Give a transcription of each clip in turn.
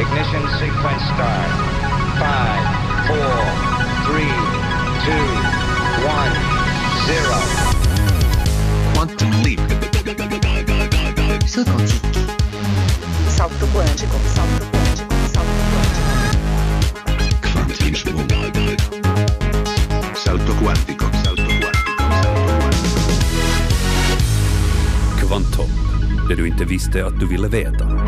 Ignition sequence start. Five, four, three, two, one, zero. Quantum leap. Salto quântico. Salto quântico. Salto quântico. Salto quântico. Salto quantico. Salto quantico. Salto quantico. Kvantum, det du inte visste att du ville veta.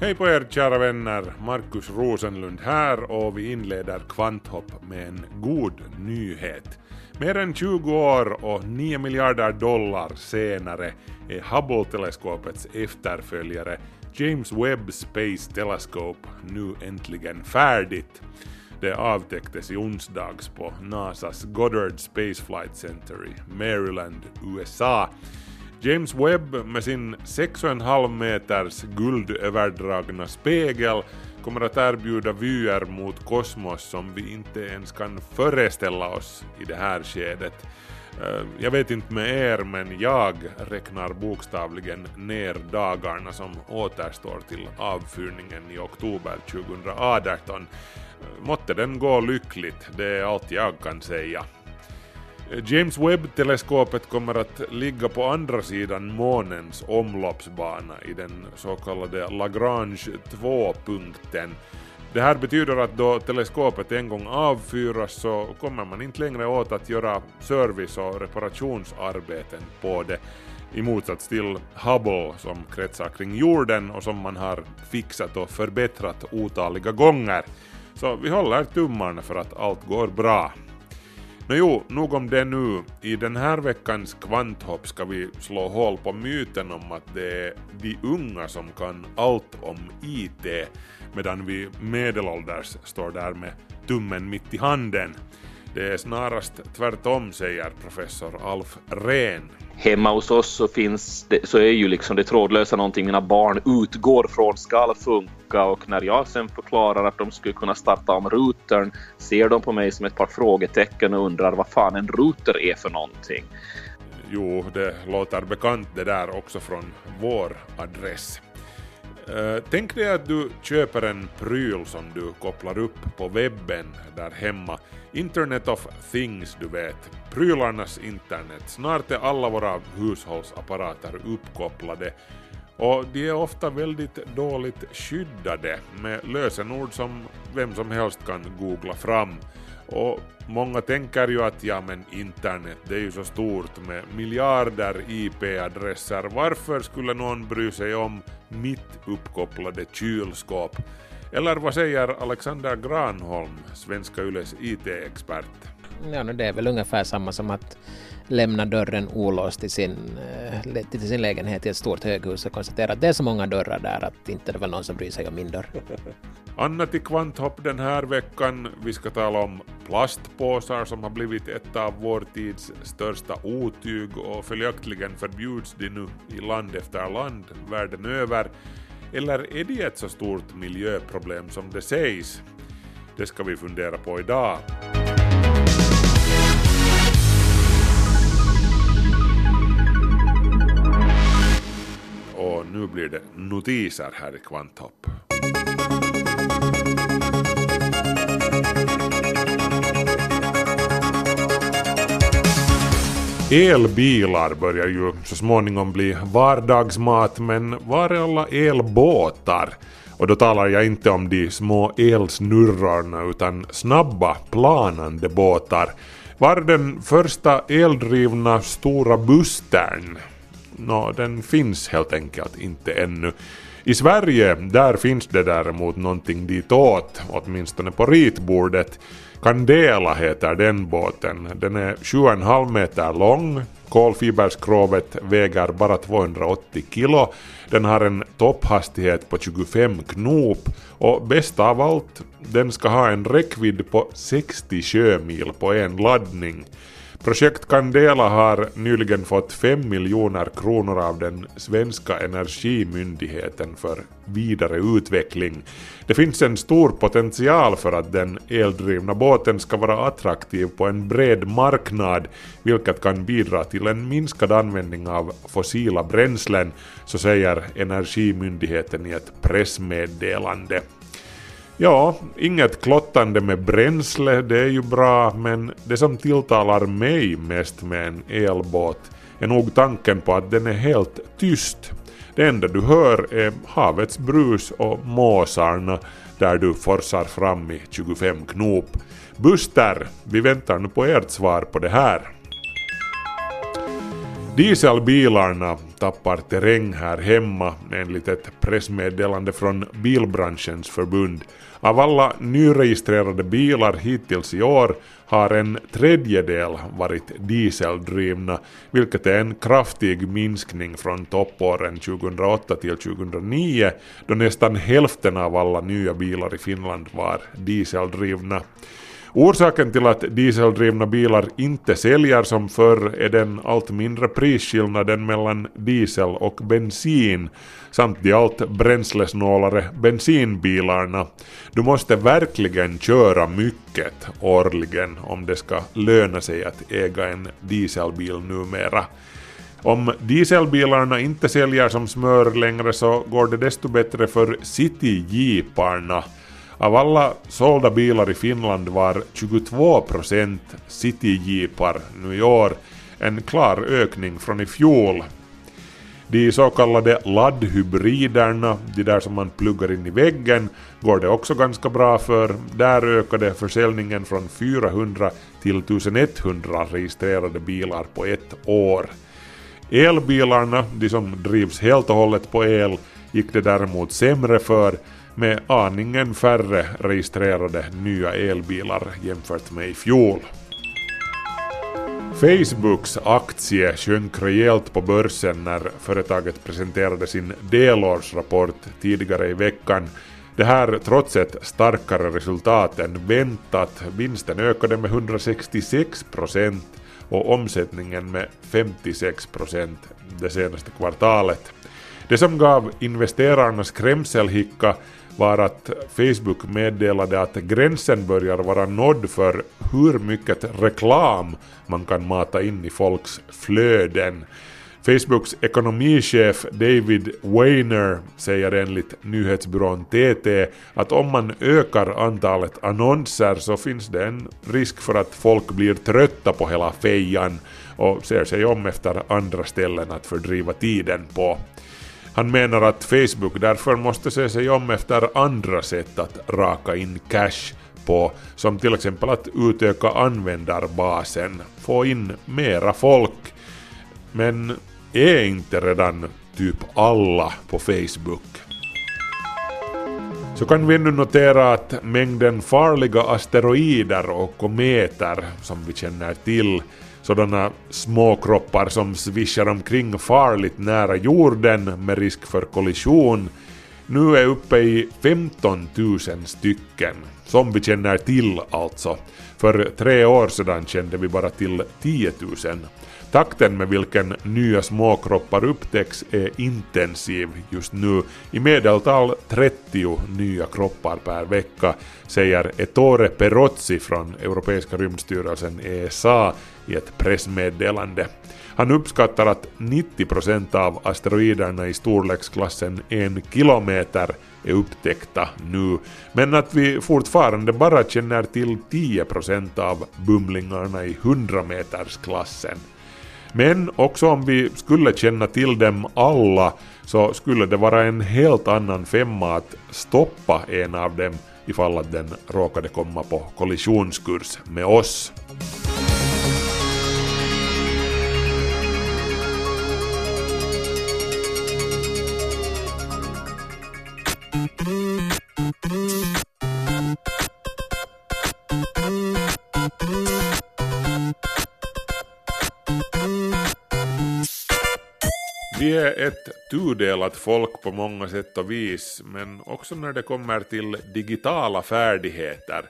Hej på er kära vänner, Markus Rosenlund här och vi inleder Kvanthopp med en god nyhet. Mer än 20 år och 9 miljarder dollar senare är Hubble-teleskopets efterföljare James Webb Space Telescope nu äntligen färdigt. Det avtäcktes i onsdags på NASAs Goddard Space Flight Center i Maryland, USA. James Webb med sin 6,5 meters guldöverdragna spegel kommer att erbjuda vyer mot kosmos som vi inte ens kan föreställa oss i det här skedet. Eh, jag vet inte med er, men jag räknar bokstavligen ner dagarna som återstår till avfyrningen i oktober 2018. Eh, måtte den gå lyckligt, det är allt jag kan säga. James Webb-teleskopet kommer att ligga på andra sidan månens omloppsbana i den så kallade Lagrange 2-punkten. Det här betyder att då teleskopet en gång avfyras så kommer man inte längre åt att göra service och reparationsarbeten på det i motsats till Hubble som kretsar kring jorden och som man har fixat och förbättrat otaliga gånger. Så vi håller tummarna för att allt går bra. Nåjo, nog om det nu. I den här veckans kvanthopp ska vi slå hål på myten om att det är de unga som kan allt om IT, medan vi medelålders står där med tummen mitt i handen. Det är snarast tvärtom, säger professor Alf Rehn. Hemma hos oss så finns det, så är ju liksom det trådlösa någonting mina barn utgår från ska funka och när jag sen förklarar att de skulle kunna starta om routern ser de på mig som ett par frågetecken och undrar vad fan en router är för någonting. Jo, det låter bekant det där också från vår adress. Eh, tänk dig att du köper en pryl som du kopplar upp på webben där hemma. Internet of things, du vet. Prylarnas internet. Snart är alla våra hushållsapparater uppkopplade och de är ofta väldigt dåligt skyddade med lösenord som vem som helst kan googla fram. Och många tänker ju att ja men internet det är ju så stort med miljarder IP-adresser, varför skulle någon bry sig om mitt uppkopplade kylskåp? Eller vad säger Alexander Granholm, Svenska Yles IT-expert? Ja, no, det är väl ungefär samma som att lämna dörren olåst till sin, eh, till sin lägenhet i ett stort höghus och konstatera att det är så många dörrar där att inte det väl någon som bryr sig om min dörr. Anna till Kvanthopp den här veckan. Vi ska tala om plastpåsar som har blivit ett av vår tids största otyg och följaktligen förbjuds de nu i land efter land världen över. Eller är det ett så stort miljöproblem som det sägs? Det ska vi fundera på idag. Och nu blir det notiser här i Kvanthopp. Elbilar börjar ju så småningom bli vardagsmat, men var är alla elbåtar? Och då talar jag inte om de små elsnurrorna utan snabba, planande båtar. Var den första eldrivna stora bustern? Nå, den finns helt enkelt inte ännu. I Sverige, där finns det däremot någonting ditåt, åtminstone på ritbordet. Candela heter den båten. Den är 7,5 meter lång. Kolfiberskrovet väger bara 280 kilo. Den har en topphastighet på 25 knop och bäst av allt, den ska ha en räckvidd på 60 sjömil på en laddning. Projekt Candela har nyligen fått 5 miljoner kronor av den svenska energimyndigheten för vidare utveckling. Det finns en stor potential för att den eldrivna båten ska vara attraktiv på en bred marknad, vilket kan bidra till en minskad användning av fossila bränslen, så säger Energimyndigheten i ett pressmeddelande. Ja, inget klottande med bränsle, det är ju bra, men det som tilltalar mig mest med en elbåt är nog tanken på att den är helt tyst. Det enda du hör är havets brus och måsarna där du forsar fram i 25 knop. Buster, vi väntar nu på ert svar på det här. Dieselbilarna tappar terräng här hemma enligt ett pressmeddelande från Bilbranschens förbund. Av alla nyregistrerade bilar hittills i år har en tredjedel varit dieseldrivna, vilket är en kraftig minskning från toppåren 2008 till 2009 då nästan hälften av alla nya bilar i Finland var dieseldrivna. Orsaken till att dieseldrivna bilar inte säljer som förr är den allt mindre prisskillnaden mellan diesel och bensin samt de allt bränslesnålare bensinbilarna. Du måste verkligen köra mycket årligen om det ska löna sig att äga en dieselbil numera. Om dieselbilarna inte säljer som smör längre så går det desto bättre för cityjeeparna av alla sålda bilar i Finland var 22% cityjeepar nu i år, en klar ökning från i fjol. De så kallade laddhybriderna, de där som man pluggar in i väggen, går det också ganska bra för. Där ökade försäljningen från 400 till 1100 registrerade bilar på ett år. Elbilarna, de som drivs helt och hållet på el, gick det däremot sämre för med aningen färre registrerade nya elbilar jämfört med i fjol. Facebooks aktie sjönk rejält på börsen när företaget presenterade sin delårsrapport tidigare i veckan. Det här trots ett starkare resultat än väntat. Vinsten ökade med 166 procent och omsättningen med 56 procent det senaste kvartalet. Det som gav investerarna skrämselhicka var att Facebook meddelade att gränsen börjar vara nådd för hur mycket reklam man kan mata in i folks flöden. Facebooks ekonomichef David Weiner säger enligt nyhetsbyrån TT att om man ökar antalet annonser så finns det en risk för att folk blir trötta på hela fejan och ser sig om efter andra ställen att fördriva tiden på. Han menar att Facebook därför måste se sig om efter andra sätt att raka in cash på, som till exempel att utöka användarbasen, få in mera folk. Men är inte redan typ alla på Facebook? Så kan vi nu notera att mängden farliga asteroider och kometer som vi känner till sådana småkroppar som svischar omkring farligt nära jorden med risk för kollision nu är uppe i 15 000 stycken, som vi känner till alltså. För tre år sedan kände vi bara till 10 000. Takten med vilken nya småkroppar upptäcks är intensiv just nu, i medeltal 30 nya kroppar per vecka, säger Ettore Perozzi från Europeiska rymdstyrelsen ESA i ett pressmeddelande. Han uppskattar att 90% av asteroiderna i storleksklassen en kilometer är upptäckta nu, men att vi fortfarande bara känner till 10% av bumlingarna i 100-metersklassen. Men också om vi skulle känna till dem alla så skulle det vara en helt annan femma att stoppa en av dem ifall att den råkade komma på kollisionskurs med oss. Är ett tudelat folk på många sätt och vis, men också när det kommer till digitala färdigheter.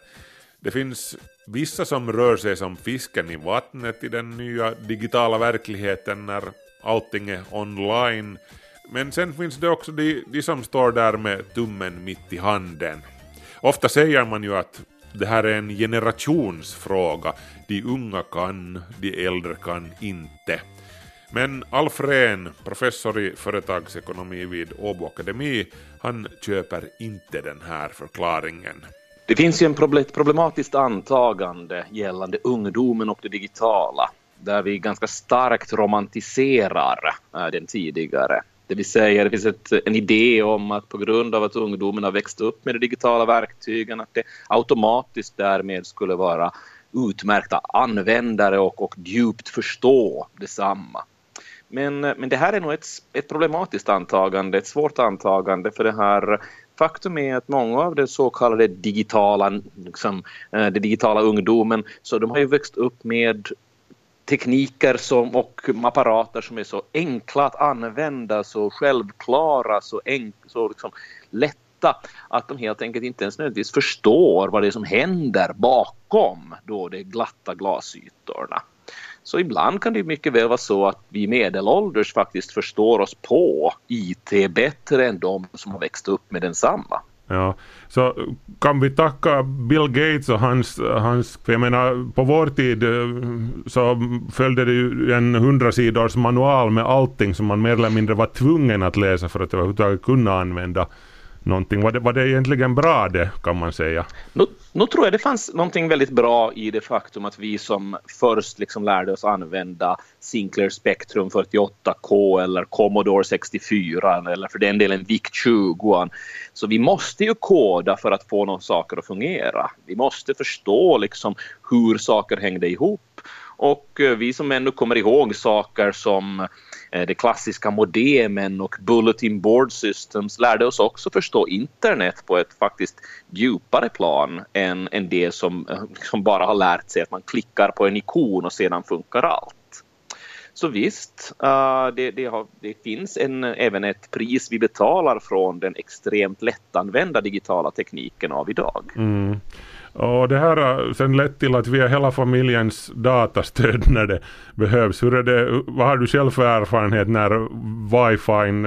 Det finns vissa som rör sig som fisken i vattnet i den nya digitala verkligheten när allting är online. Men sen finns det också de, de som står där med tummen mitt i handen. Ofta säger man ju att det här är en generationsfråga. De unga kan, de äldre kan inte. Men Alf Rehn, professor i företagsekonomi vid Åbo Akademi, han köper inte den här förklaringen. Det finns ju en problematiskt antagande gällande ungdomen och det digitala där vi ganska starkt romantiserar eh, den tidigare. Det vill säga det finns ett, en idé om att på grund av att ungdomen har växt upp med de digitala verktygen att det automatiskt därmed skulle vara utmärkta användare och, och djupt förstå detsamma. Men, eh, men det här är nog ett, ett problematiskt antagande, ett svårt antagande för det här faktum är att många av den så kallade digitala, liksom, eh, det digitala ungdomen, så de har ju växt upp med tekniker som, och apparater som är så enkla att använda, så självklara, så, enk, så liksom lätta att de helt enkelt inte ens nödvändigtvis förstår vad det är som händer bakom då de glatta glasytorna. Så ibland kan det mycket väl vara så att vi medelålders faktiskt förstår oss på IT bättre än de som har växt upp med densamma. Ja, så kan vi tacka Bill Gates och hans, hans för jag menar på vår tid eh, så följde det ju en hundrasidors manual med allting som man mer eller mindre var tvungen att läsa för att överhuvudtaget kunna använda någonting. Var det, var det egentligen bra det kan man säga? Nu, nu tror jag det fanns någonting väldigt bra i det faktum att vi som först liksom lärde oss använda Sinclair Spectrum 48K eller Commodore 64 eller för den delen VIC 20. Så vi måste ju koda för att få några saker att fungera. Vi måste förstå liksom hur saker hängde ihop och eh, vi som ännu kommer ihåg saker som Eh, det de klassiska modemen och bulletin board systems lärde oss också förstå internet på ett faktiskt djupare plan än, än det som, eh, som bara har lärt sig att man klickar på en ikon och sedan funkar allt. Så visst, eh, det, det, har, det, finns en, även ett pris vi betalar från den extremt lättanvända digitala tekniken av idag. Mm. Och det här har sen lett till att vi är hela familjens datastöd när det behövs. Hur är det, vad har du själv för erfarenhet när wifi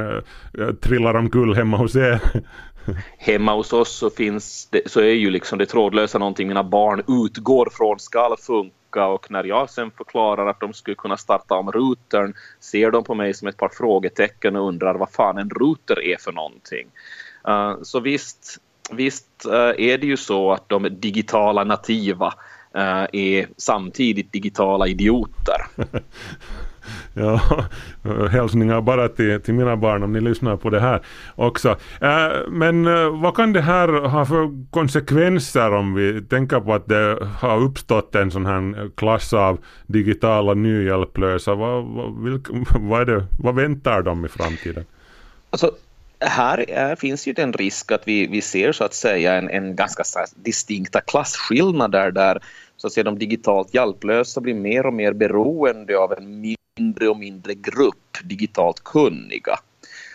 äh, trillar omkull hemma hos er? Hemma hos oss så, finns det, så är ju liksom det trådlösa någonting mina barn utgår från ska funka och när jag sen förklarar att de skulle kunna starta om routern ser de på mig som ett par frågetecken och undrar vad fan en router är för någonting. Uh, så visst, visst eh, är det ju så att de digitala nativa eh, är samtidigt digitala idioter. ja, hälsningar bara till, till mina barn om ni lyssnar på det här också. Äh, men vad kan det här ha för konsekvenser om vi tänker på att det har uppstått en sån här klass av digitala nyhjälplösa? Vad, vad, vilk, vad, är det, vad väntar de i framtiden? Alltså, här är, finns ju den risk att vi, vi ser så att säga en, en ganska distinkta klasskillnader där så att säga, de digitalt hjälplösa blir mer och mer beroende av en mindre och mindre grupp digitalt kunniga.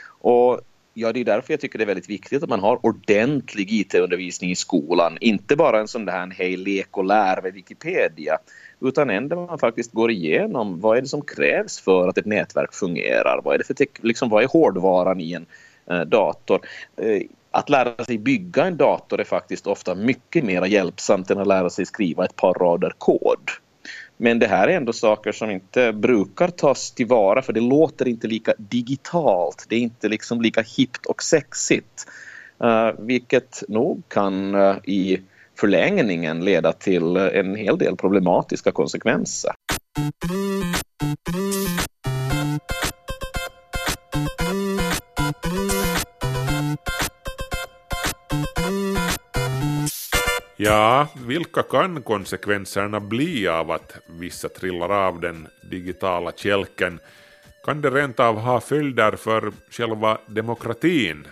Och ja, det är därför jag tycker det är väldigt viktigt att man har ordentlig IT-undervisning i skolan. Inte bara en sån där hej lek och lär med Wikipedia utan en där man faktiskt går igenom vad är det som krävs för att ett nätverk fungerar. Vad är, det för liksom, vad är hårdvaran i en Eh, dator. Eh, att lära sig bygga en dator är faktiskt ofta mycket mer hjälpsamt än att lära sig skriva ett par rader kod. Men det här är ändå saker som inte brukar tas tillvara för det låter inte lika digitalt. Det är inte liksom lika hippt och sexigt. Uh, vilket nog kan uh, i förlängningen leda till en hel del problematiska konsekvenser. Ja, vilka kan konsekvenserna bli av att vissa trillar av den digitala kälken? Kan det rent av ha följder för själva demokratin?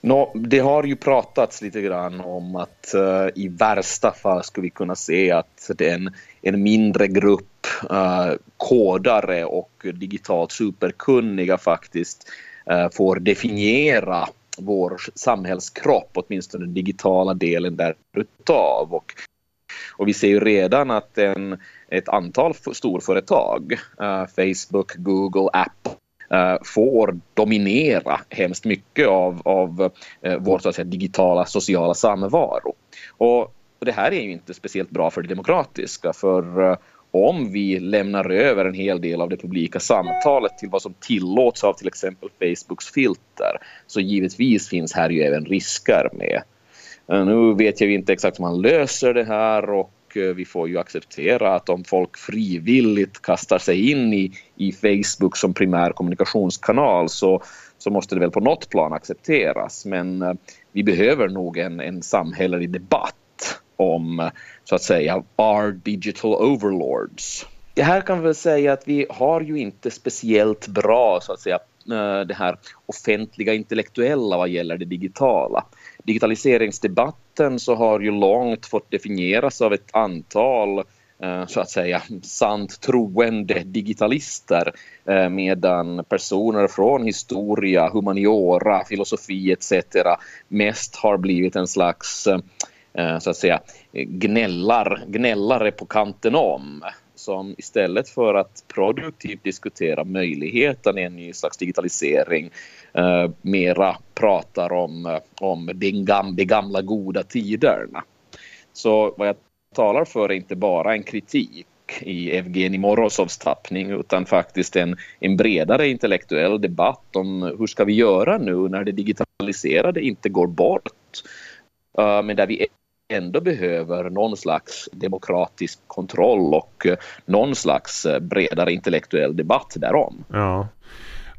Nå, det har ju pratats lite grann om att uh, i värsta fall skulle vi kunna se att det är en, en mindre grupp uh, kodare och digitalt superkunniga faktiskt uh, får definiera vår samhällskropp, åtminstone den digitala delen därutav. Och Och vi ser ju redan att en, ett antal storföretag, uh, Facebook, Google, Apple, uh, får dominera hemskt mycket av, av uh, vår så att säga, digitala sociala samvaro. Och det här är ju inte speciellt bra för det demokratiska för om vi lämnar över en hel del av det publika samtalet till vad som tillåts av till exempel Facebooks filter så givetvis finns här ju även risker med. Eh, nu vet jag inte exakt hur man löser det här och eh, vi får ju acceptera att om folk frivilligt kastar sig in i, i Facebook som primär kommunikationskanal så, så måste det väl på något plan accepteras. Men eh, vi behöver nog en, en samhällelig debatt om så att säga our digital overlords. Det här kan vi väl säga att vi har ju inte speciellt bra så att säga eh, det här offentliga intellektuella vad gäller det digitala. Digitaliseringsdebatten så har ju långt fått definieras av ett antal eh, så att säga sant troende digitalister eh, medan personer från historia, humaniora, filosofi etc. mest har blivit en slags Eh, så att säga gnällar, gnällare på kanten om som istället för att produktivt diskutera möjligheten i en ny slags digitalisering eh, mera pratar om, eh, om gam, de gamla goda tiderna. Så vad jag talar för är inte bara en kritik i Evgenij Morozovs tappning utan faktiskt en, en bredare intellektuell debatt om hur ska vi göra nu när det digitaliserade inte går bort eh, men där vi ändå behöver någon slags demokratisk kontroll och eh, någon slags eh, bredare intellektuell debatt därom. Ja.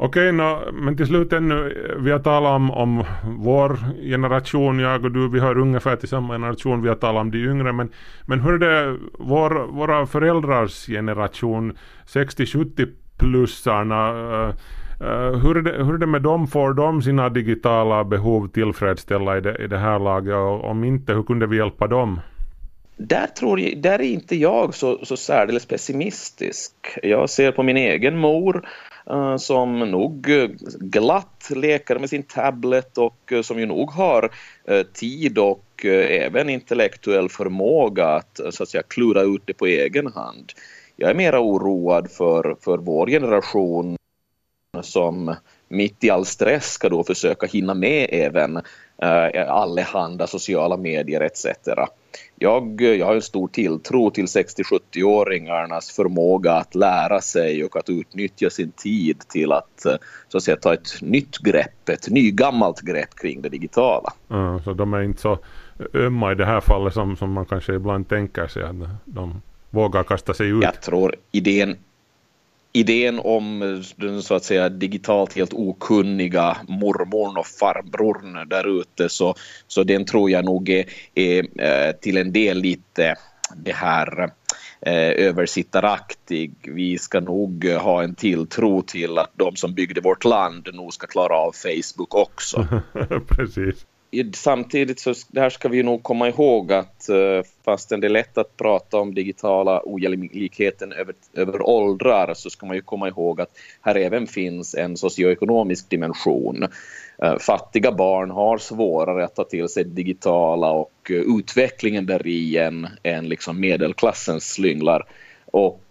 Okej, no, men till slut ännu, eh, vi har talat om, om vår generation, jag och du, vi hör ungefär till samma generation, vi har talat om de yngre, men, men hur är det vår, våra föräldrars generation, 60-70 plussarna, Eh, hur, är det, hur är det med dem? Får de sina digitala behov tillfredsställa i det, i det här laget? Och om inte, hur kunde vi hjälpa dem? Där, tror jag, där är inte jag så, så särdeles pessimistisk. Jag ser på min egen mor eh, som nog glatt leker med sin tablet och eh, som ju nog har tid och även intellektuell förmåga att så att säga klura ut det på egen hand. Jag är mera oroad för, för vår generation som mitt i all stress ska då försöka hinna med även eh, allehanda sociala medier etc. Jag, jag har en stor tilltro till 60-70-åringarnas förmåga att lära sig och att utnyttja sin tid till att, eh, så att säga, ta ett nytt grepp, ett nygammalt grepp kring det digitala. Mm, så de är inte så ömma i det här fallet som, som man kanske ibland tänker sig att de vågar kasta sig ut? Jag tror idén, idén om den så att säga digitalt helt okunniga mormorn och farbrorn där ute så, så den tror jag nog är, är eh, till en del lite det här eh, översittaraktig. Vi ska nog ha en tilltro till att de som byggde vårt land nog ska klara av Facebook också. Precis samtidigt så här ska vi nog komma ihåg att eh, fastän det är lätt att prata om digitala ojämlikheten över, över åldrar så ska man ju komma ihåg att här även finns en socioekonomisk dimension. Eh, fattiga barn har svårare att ta till sig digitala och eh, utvecklingen där i än, än liksom medelklassens slynglar. Och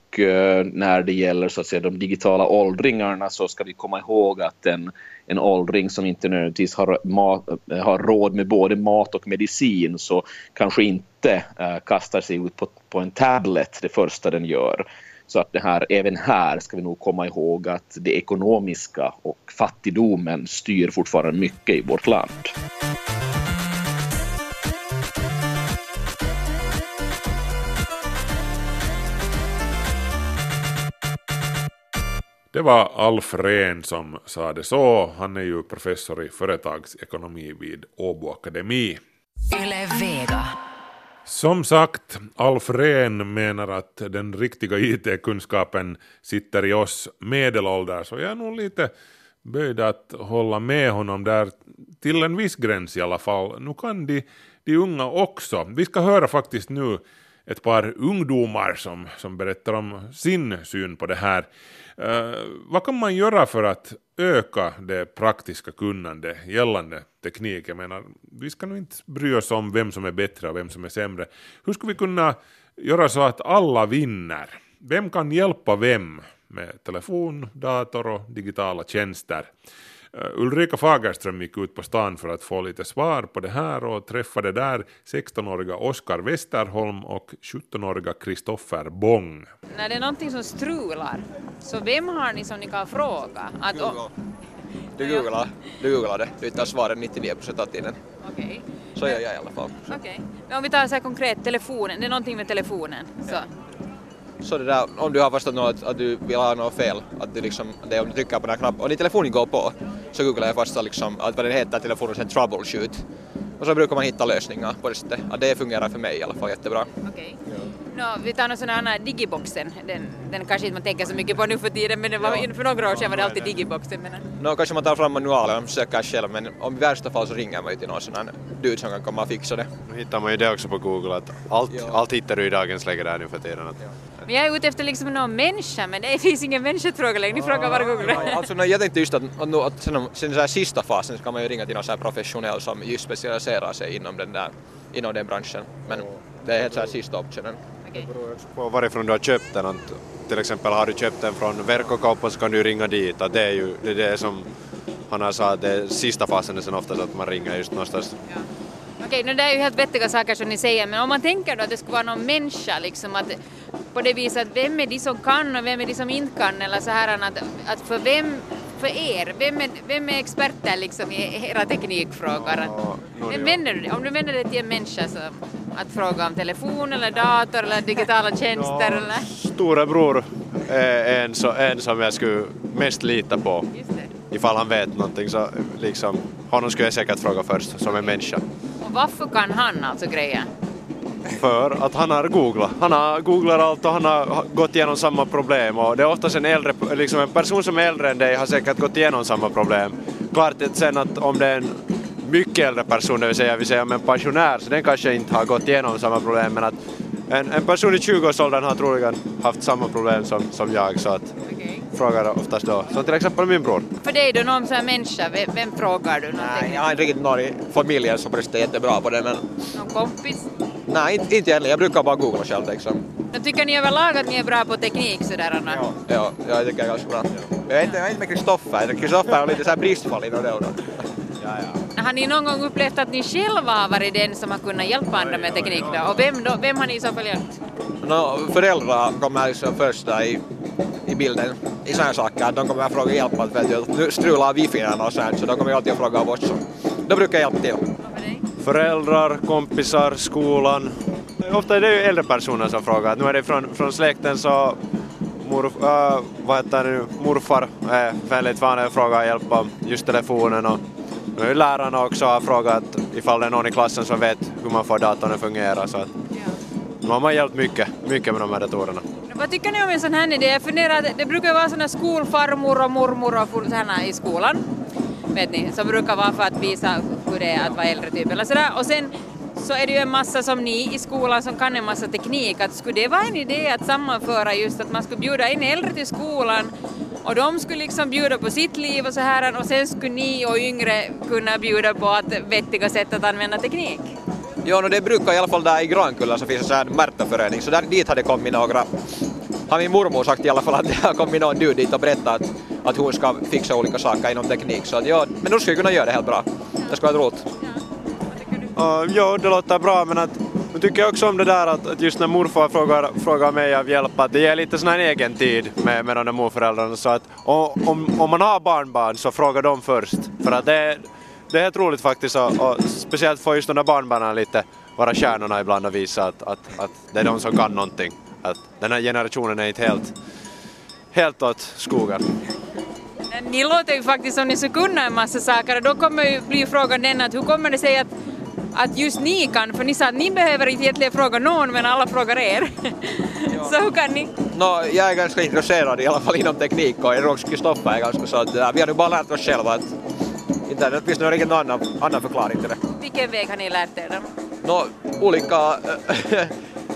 när det gäller så att säga, de digitala åldringarna så ska vi komma ihåg att den en åldring som inte nödvändigtvis har, mat, har råd med både mat och medicin så kanske inte äh, kastar sig ut på, på en tablet det första den gör. Så att det här, även här ska vi nog komma ihåg att det ekonomiska och fattigdomen styr fortfarande mycket i vårt land. Det var Alf Rehn som sa det så. Han är ju professor i företagsekonomi vid Åbo Akademi. Som sagt, Alf Rehn menar att den riktiga IT-kunskapen sitter i oss medelålders så jag är nog lite böjd att hålla med honom där till en viss gräns i alla fall. Nu kan de, de unga också. Vi ska höra faktiskt nu ett par ungdomar som, som berättar om sin syn på det här. Uh, vad kan man göra för att öka det praktiska kunnandet gällande teknik. Jag menar, vi ska nog inte bry oss om vem som är bättre och vem som är sämre. Hur ska vi kunna göra så att alla vinner? Vem kan hjälpa vem med telefon, dator och digitala tjänster? Uh, Ulrika Fagerström gick ut på stan för att få lite svar på det här och träffade där 16-åriga Oskar Westerholm och 17-åriga Kristoffer Bong. När det är någonting som strular, så vem har ni som ni kan fråga? Att, Google. Du googlar, du googlar det. Du hittar svaret 99% av tiden. Okej. Så gör jag i alla fall. Okej. Men om vi tar så här konkret, telefonen, det är någonting med telefonen. Så. Så det där, om du har förstått något, att, att du vill ha något fel, att du liksom, det är om du trycker på den här knappen, och din telefon går på, så googlar jag först liksom, att vad den heter, telefonen, sen troubleshoot. Och så brukar man hitta lösningar på det sättet. Att det fungerar för mig i alla fall jättebra. Okej. Nå, vi tar någon sån här digiboxen, den, den kanske inte man tänker så mycket på nu för tiden men det var, för några år sedan var det alltid digiboxen. Men, Nå, kanske man tar fram manualen och försöker själv, men om i värsta fall så ringer man ju till någon sån här dude som kan komma och fixa det. Nu hittar man ju det också på Google, att allt, Ja. allt hittar du i dagens läge där nu för tiden. Att, men jag är ute efter liksom någon människa men det finns ingen människa att fråga längre, ni frågar bara Google. Alltså, no, jag tänkte just att, att, nu- att sen, sen så här sista fasen så kan man ju ringa till någon så här professionell som just specialiserar sig inom den där, inom den branschen. Men det är helt så här sista optionen. Okej. på varifrån du har köpt den. Att, till exempel har du köpt den från Verkkokauppa så kan du ringa dit. Att det är ju det, är det som han har sagt, det är sista fasen är sen oftast att man ringer just någonstans. Ja. Okej, nu det är ju helt vettiga saker som ni säger, men om man tänker då att det skulle vara någon människa liksom att på det viset att vem är de som kan och vem är de som inte kan eller så här att, att för vem, för er, vem är, vem är experter liksom i era teknikfrågor? ja. du? Om du vänder dig till en människa så att fråga om telefon eller dator eller digitala tjänster eller? Storebror är en, så, en som jag skulle mest lita på. Just det. Ifall han vet någonting så liksom, honom skulle jag säkert fråga först som en människa. Och varför kan han alltså grejer? För att han har googlat. Han har googlat allt och han har gått igenom samma problem och det är oftast en äldre, liksom en person som är äldre än dig har säkert gått igenom samma problem. Klart sen att om det är en mycket äldre person, det vill säga vi säger om en pensionär, så den kanske inte har gått igenom samma problem men att en, en person i 20-årsåldern har troligen haft samma problem som, som jag så att frågar oftast då. Som till exempel min bror. För dig då, någon sån här människa, vem, vem frågar du Nej, någonting? jag har inte riktigt någon i familjen som är jättebra på det men Någon kompis? Nej, inte, inte egentligen. Jag brukar bara googla själv liksom. Då tycker ni överlag att ni är bra på teknik sådär Anna? Ja, ja, jag tycker jag är ganska bra. Jag är inte, jag är inte med Kristoffer. Kristoffer har lite så här bristfall inom det. och då. Har ni någon gång upplevt att ni själva har varit den som har kunnat hjälpa andra med teknik då? Och vem, då, vem har ni i så fall hjälpt? No, föräldrar kommer liksom först där i, i bilden i sådana saker. De kommer att fråga hjälp nu strular wifi och sånt så de kommer alltid att fråga av oss. Så Då brukar jag hjälpa till. Föräldrar, kompisar, skolan. Ofta är det ju äldre personer som frågar. Nu är det från, från släkten så mor, äh, vad heter det nu, morfar är väldigt vanlig att fråga hjälp om just telefonen och nu lärarna också har frågat ifall det är någon i klassen som vet hur man får datorn att fungera så att nu har man hjälpt mycket, mycket med de här datorerna. Vad tycker ni om en sån här idé? Jag funderar, det brukar vara såna skolfarmor och mormor och såna i skolan. Vet ni, som brukar vara för att visa hur det är att vara äldre typ eller sådär. Och sen så är det ju en massa som ni i skolan som kan en massa teknik. Att skulle det vara en idé att sammanföra just att man skulle bjuda in äldre till skolan och de skulle liksom bjuda på sitt liv och så här och sen skulle ni och yngre kunna bjuda på att vettiga sätt att använda teknik. Jo, no, det brukar i alla fall där i Grankulla så finns det en här Märtaförening så där, dit har det kommit några. Har min mormor sagt i alla fall att det har kommit någon dude dit och berättat att, att hon ska fixa olika saker inom teknik. Så att, ja, men de skulle kunna göra det helt bra. Det skulle vara roligt. Uh, jo, det låter bra men att nu tycker jag också om det där att, att just när morfar frågar, frågar mig av hjälp att det ger lite sån här egen tid med, med de där morföräldrarna så att och, om, om man har barnbarn så fråga dem först för att det, är- det är helt roligt faktiskt och, och speciellt får just de där barnbarnen lite vara stjärnorna ibland och visa att, att, att det är de som kan någonting. Att den här generationen är inte helt, helt åt skogen. Ni låter ju faktiskt som ni skulle kunna en massa saker och då kommer ju bli frågan den att hur kommer det sig att, att just ni kan, för ni sa att ni behöver inte egentligen fråga någon men alla frågar er. så hur kan ni? No, jag är ganska intresserad i alla fall inom teknik och också Kristoffer är ganska så att äh, vi har nu bara lärt oss själva att inte det finns någon riktigt annan, annan förklaring till det. Vilken väg har ni lärt er då? No, olika,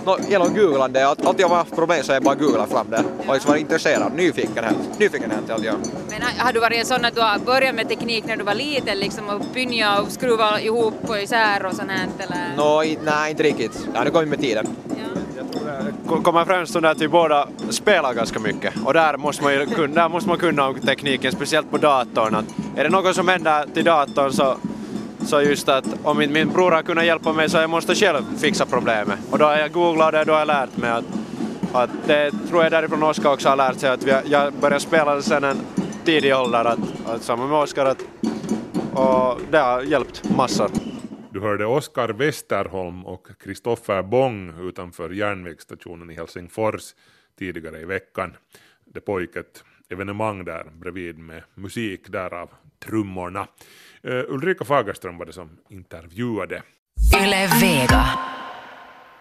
no, genom googlande, att alltid jag har haft problem så är jag bara googlat fram det och liksom varit intresserad, nyfiken helt, nyfiken helt, ja. Men har- har du varit en sån att du har börjat med teknik när du var liten liksom och pynja och skruva ihop och isär och sånt här eller? Nå, i- nej inte riktigt, det har kommit med tiden. Ko- kommer främst från det att vi båda spelar ganska mycket och där måste man ju kunna, där måste man kunna om tekniken, speciellt på datorn. Att är det något som händer till datorn så, så just att om min, min bror har kunnat hjälpa mig så jag måste själv fixa problemet. Och då har jag googlat det, då har jag lärt mig att, att det tror jag därifrån Oskar också har lärt sig att vi, har- jag började spela sen en tidig ålder, att, att samma med Oskar att, och det har hjälpt massor. Du hörde Oskar Westerholm och Kristoffer Bong utanför järnvägsstationen i Helsingfors tidigare i veckan. Det pågick ett evenemang där bredvid med musik därav trummorna. Uh, Ulrika Fagerström var det som intervjuade. Yle Vega.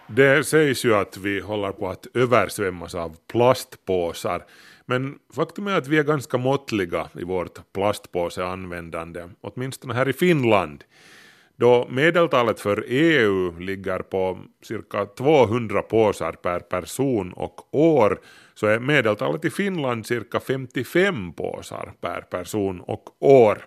Det sägs ju att vi håller på att översvämmas av plastpåsar. Men faktum är att vi är ganska måttliga i vårt plastpåseanvändande, åtminstone här i Finland. Då medeltalet för EU ligger på cirka 200 påsar per person och år så är medeltalet i Finland cirka 55 påsar per person och år.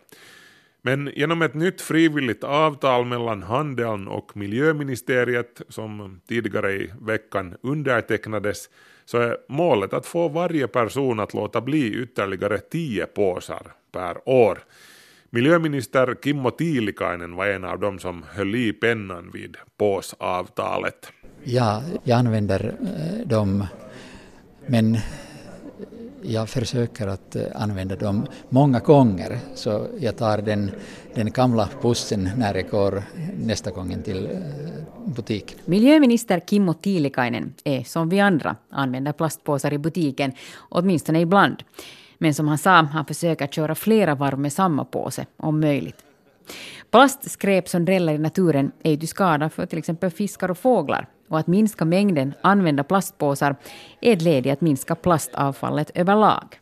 Men genom ett nytt frivilligt avtal mellan handeln och miljöministeriet som tidigare i veckan undertecknades så är målet att få varje person att låta bli ytterligare tio påsar per år. Miljöminister Kimmo Tiilikainen var en av dem som höll i pennan vid påsavtalet. Ja, jag använder eh, dem, men jag försöker att eh, använda dem många gånger, så jag tar den, den gamla bussen när jag går nästa gången till eh, butiken. Miljöminister Kimmo Tiilikainen är som vi andra använder plastpåsar i butiken, åtminstone ibland. Men som han sa, han försöker köra flera varv med samma påse, om möjligt. Plastskräp som dräller i naturen är ju till skada för till exempel fiskar och fåglar. Och att minska mängden använda plastpåsar är ett led i att minska plastavfallet överlag.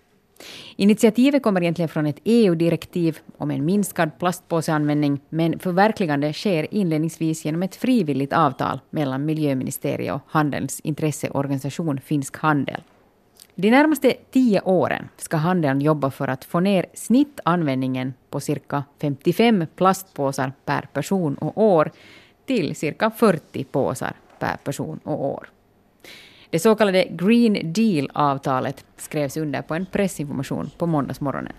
Initiativet kommer egentligen från ett EU-direktiv om en minskad plastpåseanvändning, men förverkligande sker inledningsvis genom ett frivilligt avtal mellan miljöministeriet och handelns intresseorganisation Finsk Handel. De närmaste tio åren ska handeln jobba för att få ner snittanvändningen på cirka 55 plastpåsar per person och år till cirka 40 påsar per person och år. Det så kallade Green Deal-avtalet skrevs under på en pressinformation på måndagsmorgonen.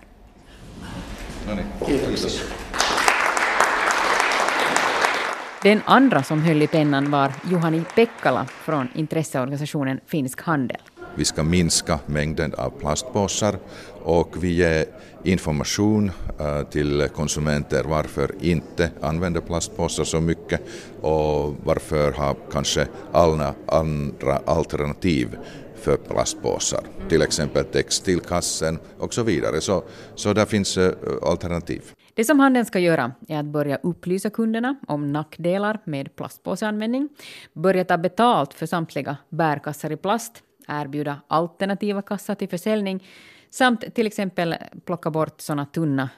Den andra som höll i pennan var Juhani Pekkala från intresseorganisationen Finsk Handel. Vi ska minska mängden av plastpåsar och vi ger information eh, till konsumenter varför inte använda plastpåsar så mycket och varför ha kanske alla andra alternativ för plastpåsar, till exempel textilkassen och så vidare. Så, så där finns eh, alternativ. Det som handeln ska göra är att börja upplysa kunderna om nackdelar med plastpåseanvändning, börja ta betalt för samtliga bärkassar i plast, erbjuda alternativa kassar till försäljning samt till exempel plocka bort sådana tunna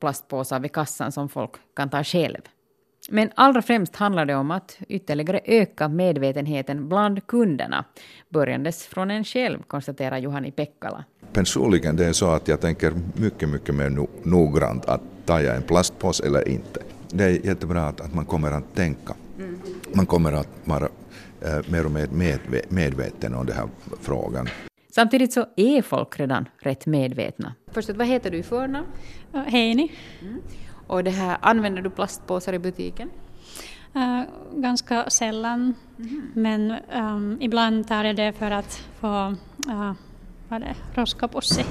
plastpåsar vid kassan som folk kan ta själv. Men allra främst handlar det om att ytterligare öka medvetenheten bland kunderna, börjandes från en själv, konstaterar Juhani Pekkala. Personligen det är så att jag tänker mycket, mycket mer no noggrant att tar jag en plastpåse eller inte. Det är jättebra att, att man kommer att tänka. Man kommer att vara mer och mer medve medveten om den här frågan. Samtidigt så är folk redan rätt medvetna. Först, vad heter du i förnamn? Heini. Mm. Och det här, använder du plastpåsar i butiken? Uh, ganska sällan, men um, ibland tar jag det för att få uh, vad det, roskapussi.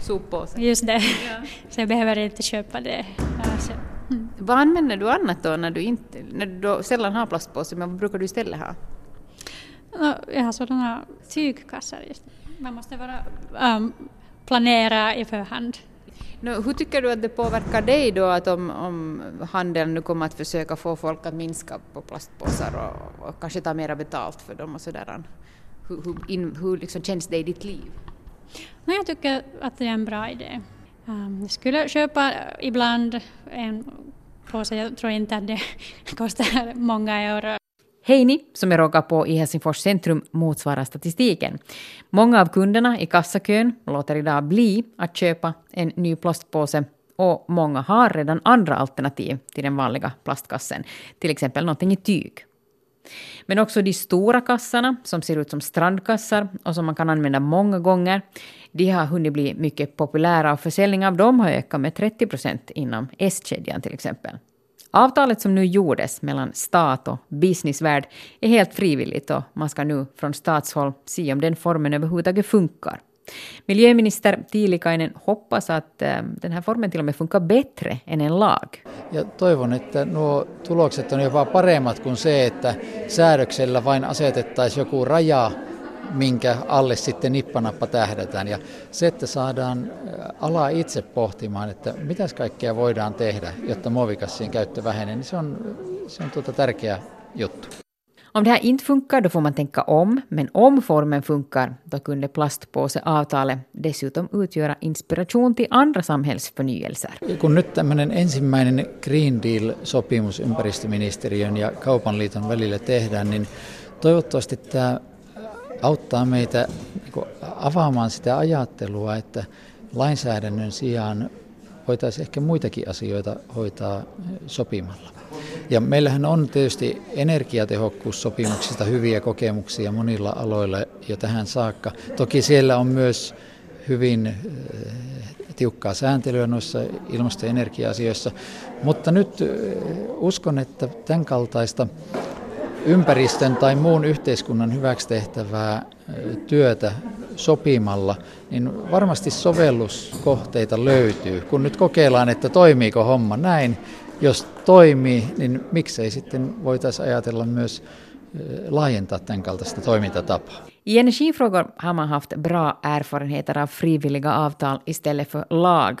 Soppåse? Just det. Så jag behöver inte köpa det. Uh, mm. Vad använder du annat då när du, inte, när du då sällan har plastpåse, men vad brukar du istället ha? Jag har sådana tygkassar. Just. Man måste vara, um, planera i förhand. No, hur tycker du att det påverkar dig då att om, om handeln nu kommer att försöka få folk att minska på plastpåsar och, och kanske ta mera betalt för dem och sådär? Hur, hur, in, hur liksom känns det i ditt liv? No, jag tycker att det är en bra idé. Um, jag skulle köpa ibland en påse, jag tror inte att det kostar många euro. Heini, som jag råkar på i Helsingfors centrum, motsvarar statistiken. Många av kunderna i kassakön låter idag bli att köpa en ny plastpåse och många har redan andra alternativ till den vanliga plastkassen, till exempel någonting i tyg. Men också de stora kassarna, som ser ut som strandkassar och som man kan använda många gånger, de har hunnit bli mycket populära och försäljningen av dem har ökat med 30 procent inom S-kedjan till exempel. Avtalet som nu gjordes mellan stat och businessvärld är helt frivilligt och man ska nu från statshåll se om den formen överhuvudtaget funkar. Miljöminister Tiilikainen hoppas att äh, den här formen till och med funkar bättre än en lag. Ja toivon, että nuo tulokset on jopa paremmat kuin se, että säädöksellä vain asetettaisiin joku raja, minkä alle sitten nippanappa tähdätään. Ja se, että saadaan ala itse pohtimaan, että mitäs kaikkea voidaan tehdä, jotta muovikassien käyttö vähenee, niin se on, se on tuota tärkeä juttu. Om det här inte funkar då får man tänka om, men om formen funkar då kunde plastpåseavtalet dessutom utgöra inspiration till andra samhällsförnyelser. Kun nyt tämmöinen ensimmäinen Green Deal-sopimus ympäristöministeriön ja kaupan liiton välillä tehdään, niin toivottavasti tämä auttaa meitä avaamaan sitä ajattelua, että lainsäädännön sijaan voitaisiin ehkä muitakin asioita hoitaa sopimalla. Ja meillähän on tietysti energiatehokkuussopimuksista hyviä kokemuksia monilla aloilla jo tähän saakka. Toki siellä on myös hyvin tiukkaa sääntelyä noissa ilmasto- ja energia-asioissa, mutta nyt uskon, että tämän kaltaista ympäristön tai muun yhteiskunnan hyväksi tehtävää työtä sopimalla, niin varmasti sovelluskohteita löytyy. Kun nyt kokeillaan, että toimiiko homma näin, jos toimii, niin miksei sitten voitaisiin ajatella myös laajentaa tämän kaltaista toimintatapaa. I energifrågor har man haft bra erfarenheter av frivilliga avtal istället för lag.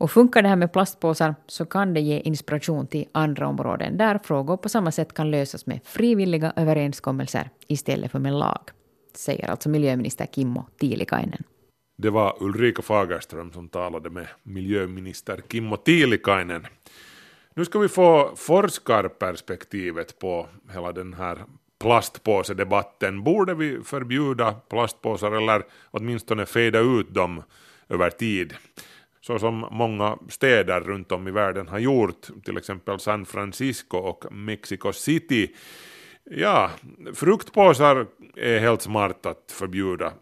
Och funkar det här med plastpåsar så kan det ge inspiration till andra områden där frågor på samma sätt kan lösas med frivilliga överenskommelser istället för med lag, säger alltså miljöminister Kimmo Tiilikainen. Det var Ulrika Fagerström som talade med miljöminister Kimmo Tiilikainen. Nu ska vi få forskarperspektivet på hela den här plastpåsedebatten. Borde vi förbjuda plastpåsar eller åtminstone fejda ut dem över tid? Så som många städer runt om i världen har gjort, till exempel San Francisco och Mexico City. Ja, fruktpåsar är helt smart att förbjuda,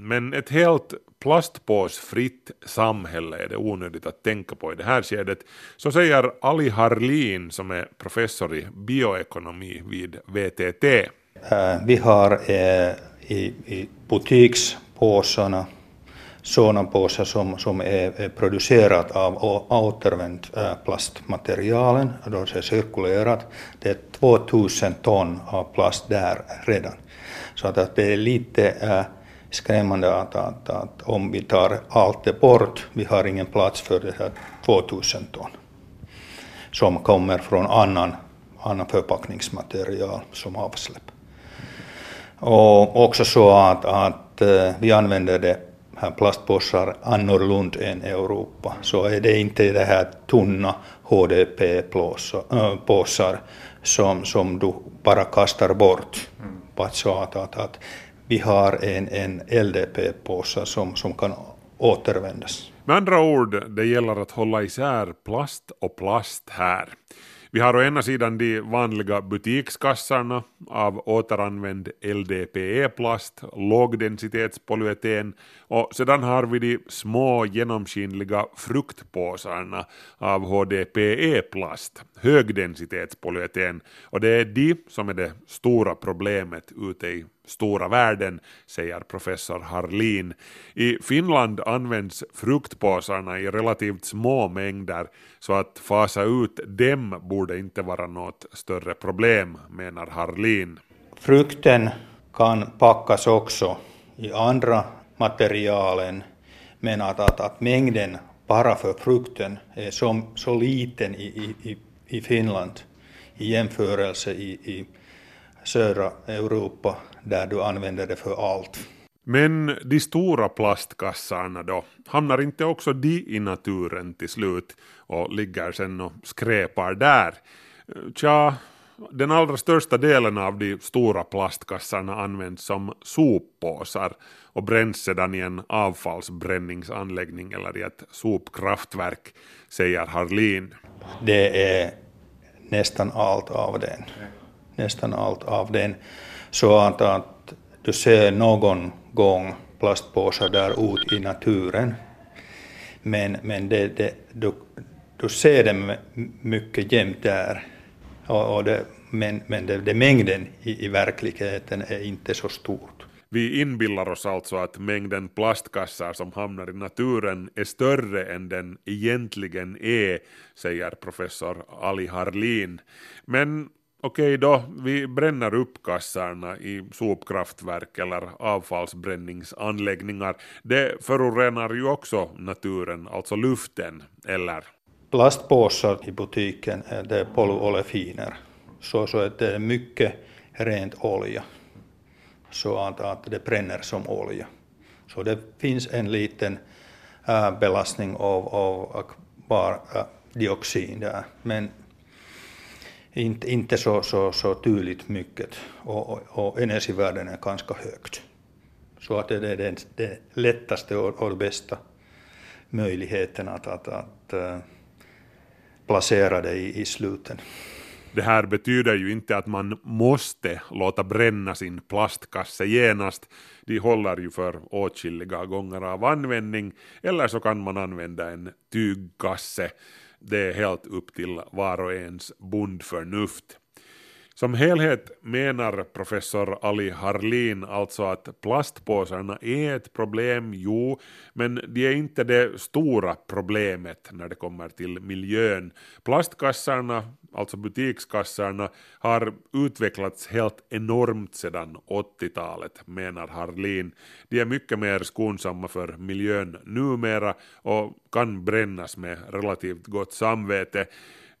men ett helt plastpåsfritt samhälle är det onödigt att tänka på i det här skedet. Så säger Ali Harlin som är professor i bioekonomi vid VTT. Äh, vi har äh, i butikspåsarna sådana påsar som, som e, e är, är producerat av återvänt plastmaterialen, då det är cirkulerat. Det är 2000 ton av plast där redan. Så att, att det är lite äh, skrämmande att, att, att om vi tar allt det bort, vi har ingen plats för det här 2000 ton som kommer från annan, annan förpackningsmaterial som avsläpp. Och också så att, att vi använder det här plastpåsar annorlunda än Europa så är det inte det här tunna HDP-påsar som, som du bara kastar bort. Mm. Att, att, att vi har en, en LDP-påse som, som kan återvändas. Med andra ord, det gäller att hålla isär plast och plast här. Vi har å ena sidan de vanliga butikskassarna av återanvänd LDPE-plast, lågdensitetspolyeten och sedan har vi de små genomskinliga fruktpåsarna av HDPE-plast, högdensitetspolyeten. Och det är de som är det stora problemet ute i stora världen, säger professor Harlin. I Finland används fruktpåsarna i relativt små mängder, så att fasa ut dem borde inte vara något större problem, menar Harlin. Frukten kan packas också i andra materialen, men att, att, att mängden bara för frukten är så, så liten i, i, i Finland i jämförelse i, i södra Europa där du använder det för allt. Men de stora plastkassarna då, hamnar inte också de i naturen till slut och ligger sen och skräpar där? Tja, den allra största delen av de stora plastkassarna används som soppåsar och bränns sedan i en avfallsbränningsanläggning eller i ett sopkraftverk, säger Harlin. Det är nästan allt av den. Nästan allt av den. Så att, att du ser någon gång plastpåsar där ute i naturen. Men, men det, det, du, du ser dem mycket jämt där. Och, och det, men men det, det mängden i, i verkligheten är inte så stort. Vi inbillar oss alltså att mängden plastkassar som hamnar i naturen är större än den egentligen är, säger professor Ali Harlin. Men okej då, vi bränner upp kassarna i sopkraftverk eller avfallsbränningsanläggningar. Det förorenar ju också naturen, alltså luften, eller? Plastpåsar i butiken, eh, det är polyolefiner, så, så att det är mycket rent olja så att, att det bränner som olja. Så det finns en liten äh, belastning av, av kvävedioxid äh, där, men inte, inte så, så, så tydligt mycket och, och, och energivärden är ganska högt. Så att det är den, den lättaste och, och bästa möjligheten att, att, att äh, placera det i, i sluten. Det här betyder ju inte att man måste låta bränna sin plastkasse genast. De håller ju för åtskilliga gånger av användning, eller så kan man använda en tygkasse. Det är helt upp till var och ens bondförnuft. Som helhet menar professor Ali Harlin alltså att plastpåsarna är ett problem, jo, men de är inte det stora problemet när det kommer till miljön. Plastkassarna, alltså butikskassarna, har utvecklats helt enormt sedan 80-talet, menar Harlin. De är mycket mer skonsamma för miljön numera och kan brännas med relativt gott samvete.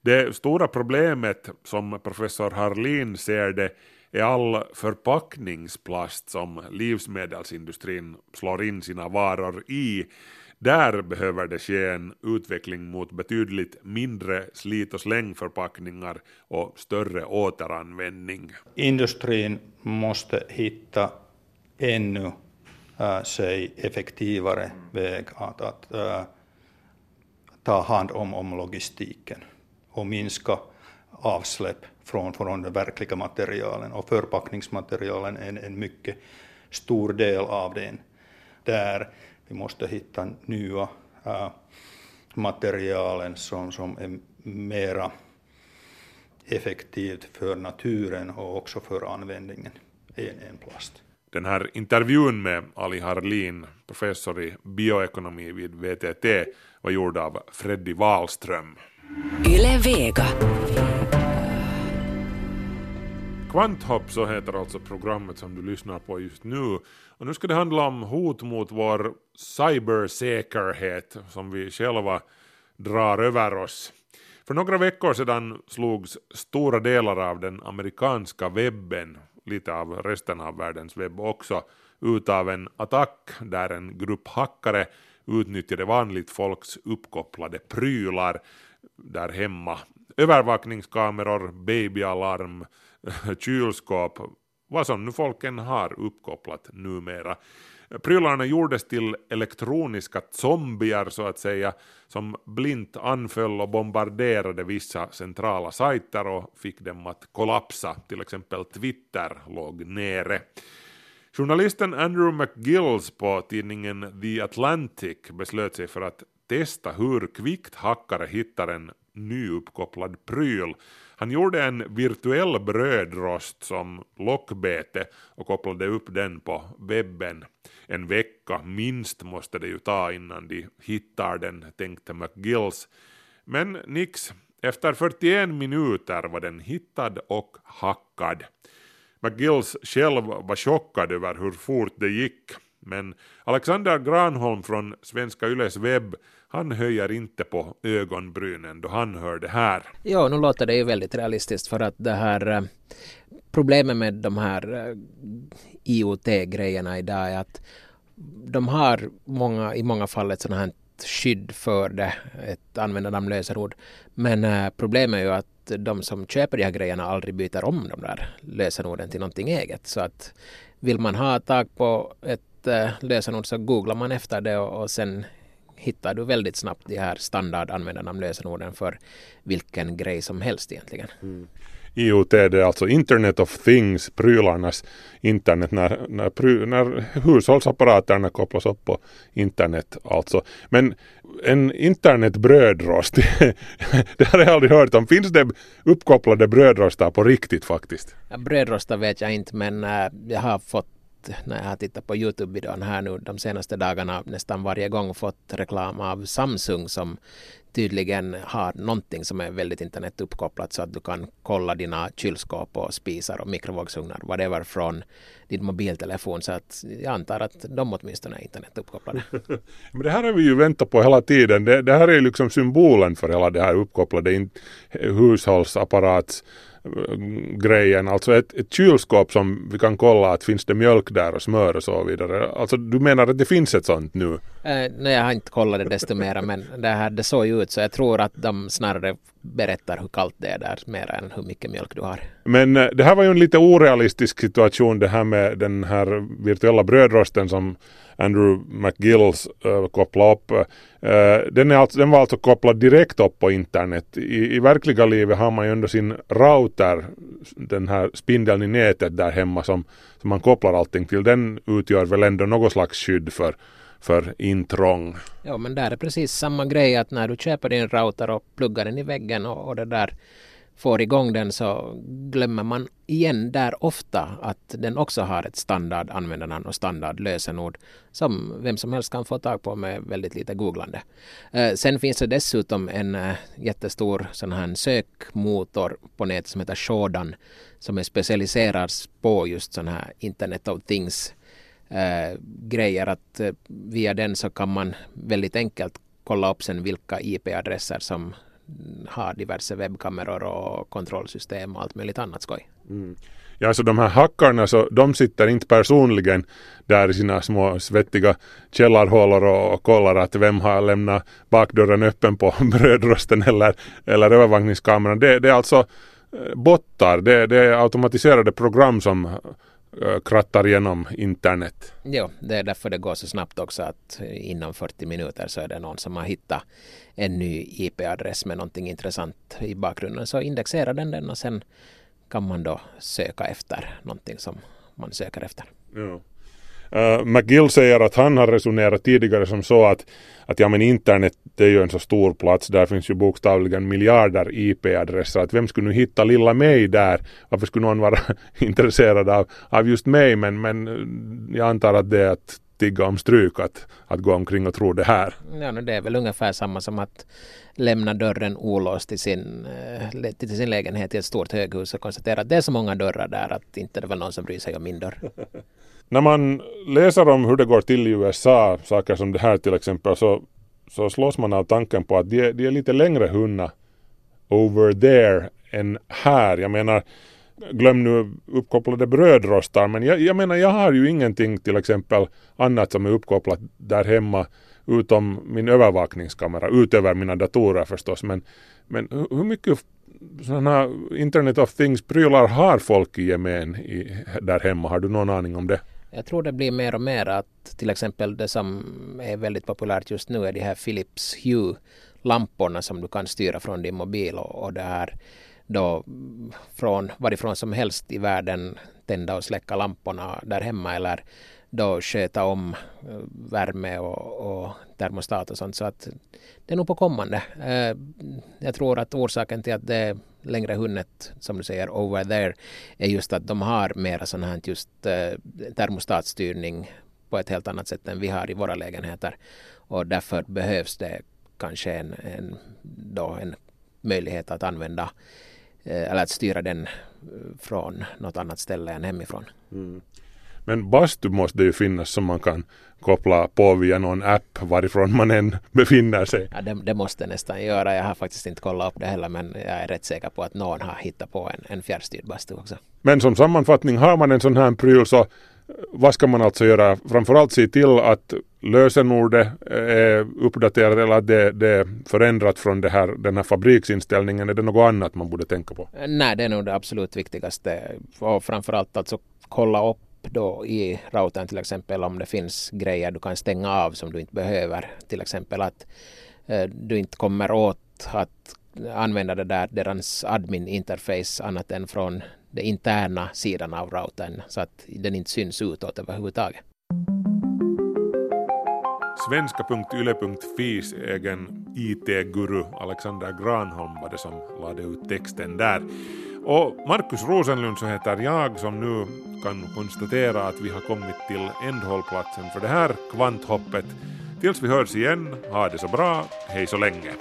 Det stora problemet som professor Harlin ser det är all förpackningsplast som livsmedelsindustrin slår in sina varor i. Där behöver det ske en utveckling mot betydligt mindre slit och slängförpackningar och större återanvändning. Industrin måste hitta ännu äh, sig effektivare väg att, att äh, ta hand om, om logistiken och minska avsläpp från, från de verkliga materialen och förpackningsmaterialen är en, en mycket stor del av den. Där vi måste hitta nya äh, materialen som, som är mera effektivt för naturen och också för användningen än, än plast. Den här intervjun med Ali Harlin, professor i bioekonomi vid VTT, var gjord av Freddy Wahlström. Yle Vega. Kvanthopp så heter alltså programmet som du lyssnar på just nu. Och nu ska det handla om hot mot vår cybersäkerhet som vi själva drar över oss. För några veckor sedan slogs stora delar av den amerikanska webben, lite av resten av världens webb också, ut av en attack där en grupp hackare utnyttjade vanligt folks uppkopplade prylar där hemma. Övervakningskameror, babyalarm, kylskåp, vad som nu folken har uppkopplat numera. Prylarna gjordes till elektroniska zombier så att säga, som blint anföll och bombarderade vissa centrala sajter och fick dem att kollapsa, till exempel Twitter låg nere. Journalisten Andrew McGills på tidningen The Atlantic beslöt sig för att testa hur kvickt hackare hittar en nyuppkopplad pryl. Han gjorde en virtuell brödrost som lockbete och kopplade upp den på webben. En vecka minst måste det ju ta innan de hittar den, tänkte McGills. Men nix, efter 41 minuter var den hittad och hackad. McGills själv var chockad över hur fort det gick. Men Alexander Granholm från Svenska Yles webb, han höjer inte på ögonbrynen då han hör det här. Ja, nu låter det ju väldigt realistiskt för att det här eh, problemet med de här eh, IoT-grejerna idag är att de har många, i många fall ett sådant här skydd för det, ett användarnamn, lösenord. Men eh, problemet är ju att de som köper de här grejerna aldrig byter om de där lösenorden till någonting eget. Så att vill man ha tag på ett lösenord så googlar man efter det och, och sen hittar du väldigt snabbt de här standardanvändarnamnlösenorden för vilken grej som helst egentligen. Mm. IoT det är alltså Internet of Things, prylarnas internet när, när, pry, när hushållsapparaterna kopplas upp på internet alltså. Men en internetbrödrost, det har jag aldrig hört om. Finns det uppkopplade brödrostar på riktigt faktiskt? Ja, brödrostar vet jag inte men äh, jag har fått när jag har tittat på Youtube-videon här nu de senaste dagarna nästan varje gång fått reklam av Samsung som tydligen har någonting som är väldigt internetuppkopplat så att du kan kolla dina kylskåp och spisar och mikrovågsugnar, whatever, från din mobiltelefon. Så att jag antar att de åtminstone är internetuppkopplade. Men det här har vi ju väntat på hela tiden. Det, det här är liksom symbolen för hela det här uppkopplade hushållsapparats grejen. Alltså ett, ett kylskåp som vi kan kolla att finns det mjölk där och smör och så vidare. Alltså du menar att det finns ett sånt nu? Eh, nej, jag har inte kollat det desto mera men det, här, det såg ju ut så jag tror att de snarare berättar hur kallt det är där mer än hur mycket mjölk du har. Men eh, det här var ju en lite orealistisk situation det här med den här virtuella brödrosten som Andrew McGills äh, kopplade upp. Äh, den, är alltså, den var alltså kopplad direkt upp på internet. I, I verkliga livet har man ju ändå sin router, den här spindeln i nätet där hemma som, som man kopplar allting till. Den utgör väl ändå något slags skydd för för intrång. Ja men där är precis samma grej att när du köper din router och pluggar den i väggen och, och det där får igång den så glömmer man igen där ofta att den också har ett standard användarnamn och standard lösenord som vem som helst kan få tag på med väldigt lite googlande. Eh, sen finns det dessutom en eh, jättestor sån här sökmotor på nätet som heter Shodan som är specialiserad på just sån här Internet of Things eh, grejer att eh, via den så kan man väldigt enkelt kolla upp sen vilka IP-adresser som har diverse webbkameror och kontrollsystem och allt möjligt annat skoj. Mm. Ja, så de här hackarna så de sitter inte personligen där i sina små svettiga källarhålor och, och kollar att vem har lämnat bakdörren öppen på brödrosten eller, eller övervakningskameran. Det, det är alltså eh, bottar, det, det är automatiserade program som krattar igenom internet. Jo, det är därför det går så snabbt också att inom 40 minuter så är det någon som har hittat en ny IP-adress med någonting intressant i bakgrunden. Så indexerar den den och sen kan man då söka efter någonting som man söker efter. Ja. Uh, McGill säger att han har resonerat tidigare som så att, att ja men internet det är ju en så stor plats, där finns ju bokstavligen miljarder IP-adresser. Att vem skulle nu hitta lilla mig där? Varför skulle någon vara intresserad av, av just mig? Men, men jag antar att det är att tigga om stryk att, att gå omkring och tro det här. Ja, det är väl ungefär samma som att lämna dörren olåst till sin, eh, till sin lägenhet i ett stort höghus och konstatera att det är så många dörrar där att inte det väl någon som bryr sig om min dörr. När man läser om hur det går till i USA, saker som det här till exempel, så, så slås man av tanken på att de, de är lite längre hunna over there än här. Jag menar, glöm nu uppkopplade brödrostar, men jag, jag, menar jag har ju ingenting till exempel annat som är uppkopplat där hemma utom min övervakningskamera, utöver mina datorer förstås. Men, men hur mycket sådana Internet of Things-prylar har folk i gemen i, där hemma? Har du någon aning om det? Jag tror det blir mer och mer att till exempel det som är väldigt populärt just nu är de här Philips Hue-lamporna som du kan styra från din mobil och, och det här då från varifrån som helst i världen tända och släcka lamporna där hemma eller då sköta om eh, värme och, och termostat och sånt. Så att det är nog på kommande. Eh, jag tror att orsaken till att det är längre hunnet, som du säger, over there, är just att de har mera sån här just eh, termostatstyrning på ett helt annat sätt än vi har i våra lägenheter. Och därför behövs det kanske en, en, då en möjlighet att använda eh, eller att styra den eh, från något annat ställe än hemifrån. Mm. Men bastu måste ju finnas som man kan koppla på via någon app varifrån man än befinner sig. Ja, det, det måste nästan göra. Jag har faktiskt inte kollat upp det heller men jag är rätt säker på att någon har hittat på en, en fjärrstyrd bastu också. Men som sammanfattning har man en sån här pryl så vad ska man alltså göra? Framförallt se till att lösenordet är uppdaterat eller att det, det är förändrat från det här, den här fabriksinställningen. Är det något annat man borde tänka på? Nej, det är nog det absolut viktigaste. Och framförallt alltså kolla upp då i routern till exempel om det finns grejer du kan stänga av som du inte behöver. Till exempel att eh, du inte kommer åt att använda det där deras admin interface annat än från den interna sidan av routern så att den inte syns utåt överhuvudtaget. Svenska.yle.fis egen IT-guru Alexander Granholm var det som lade ut texten där. Och Markus Rosenlund så heter jag som nu kan konstatera att vi har kommit till ändhållplatsen för det här kvanthoppet. Tills vi hörs igen, ha det så bra, hej så länge.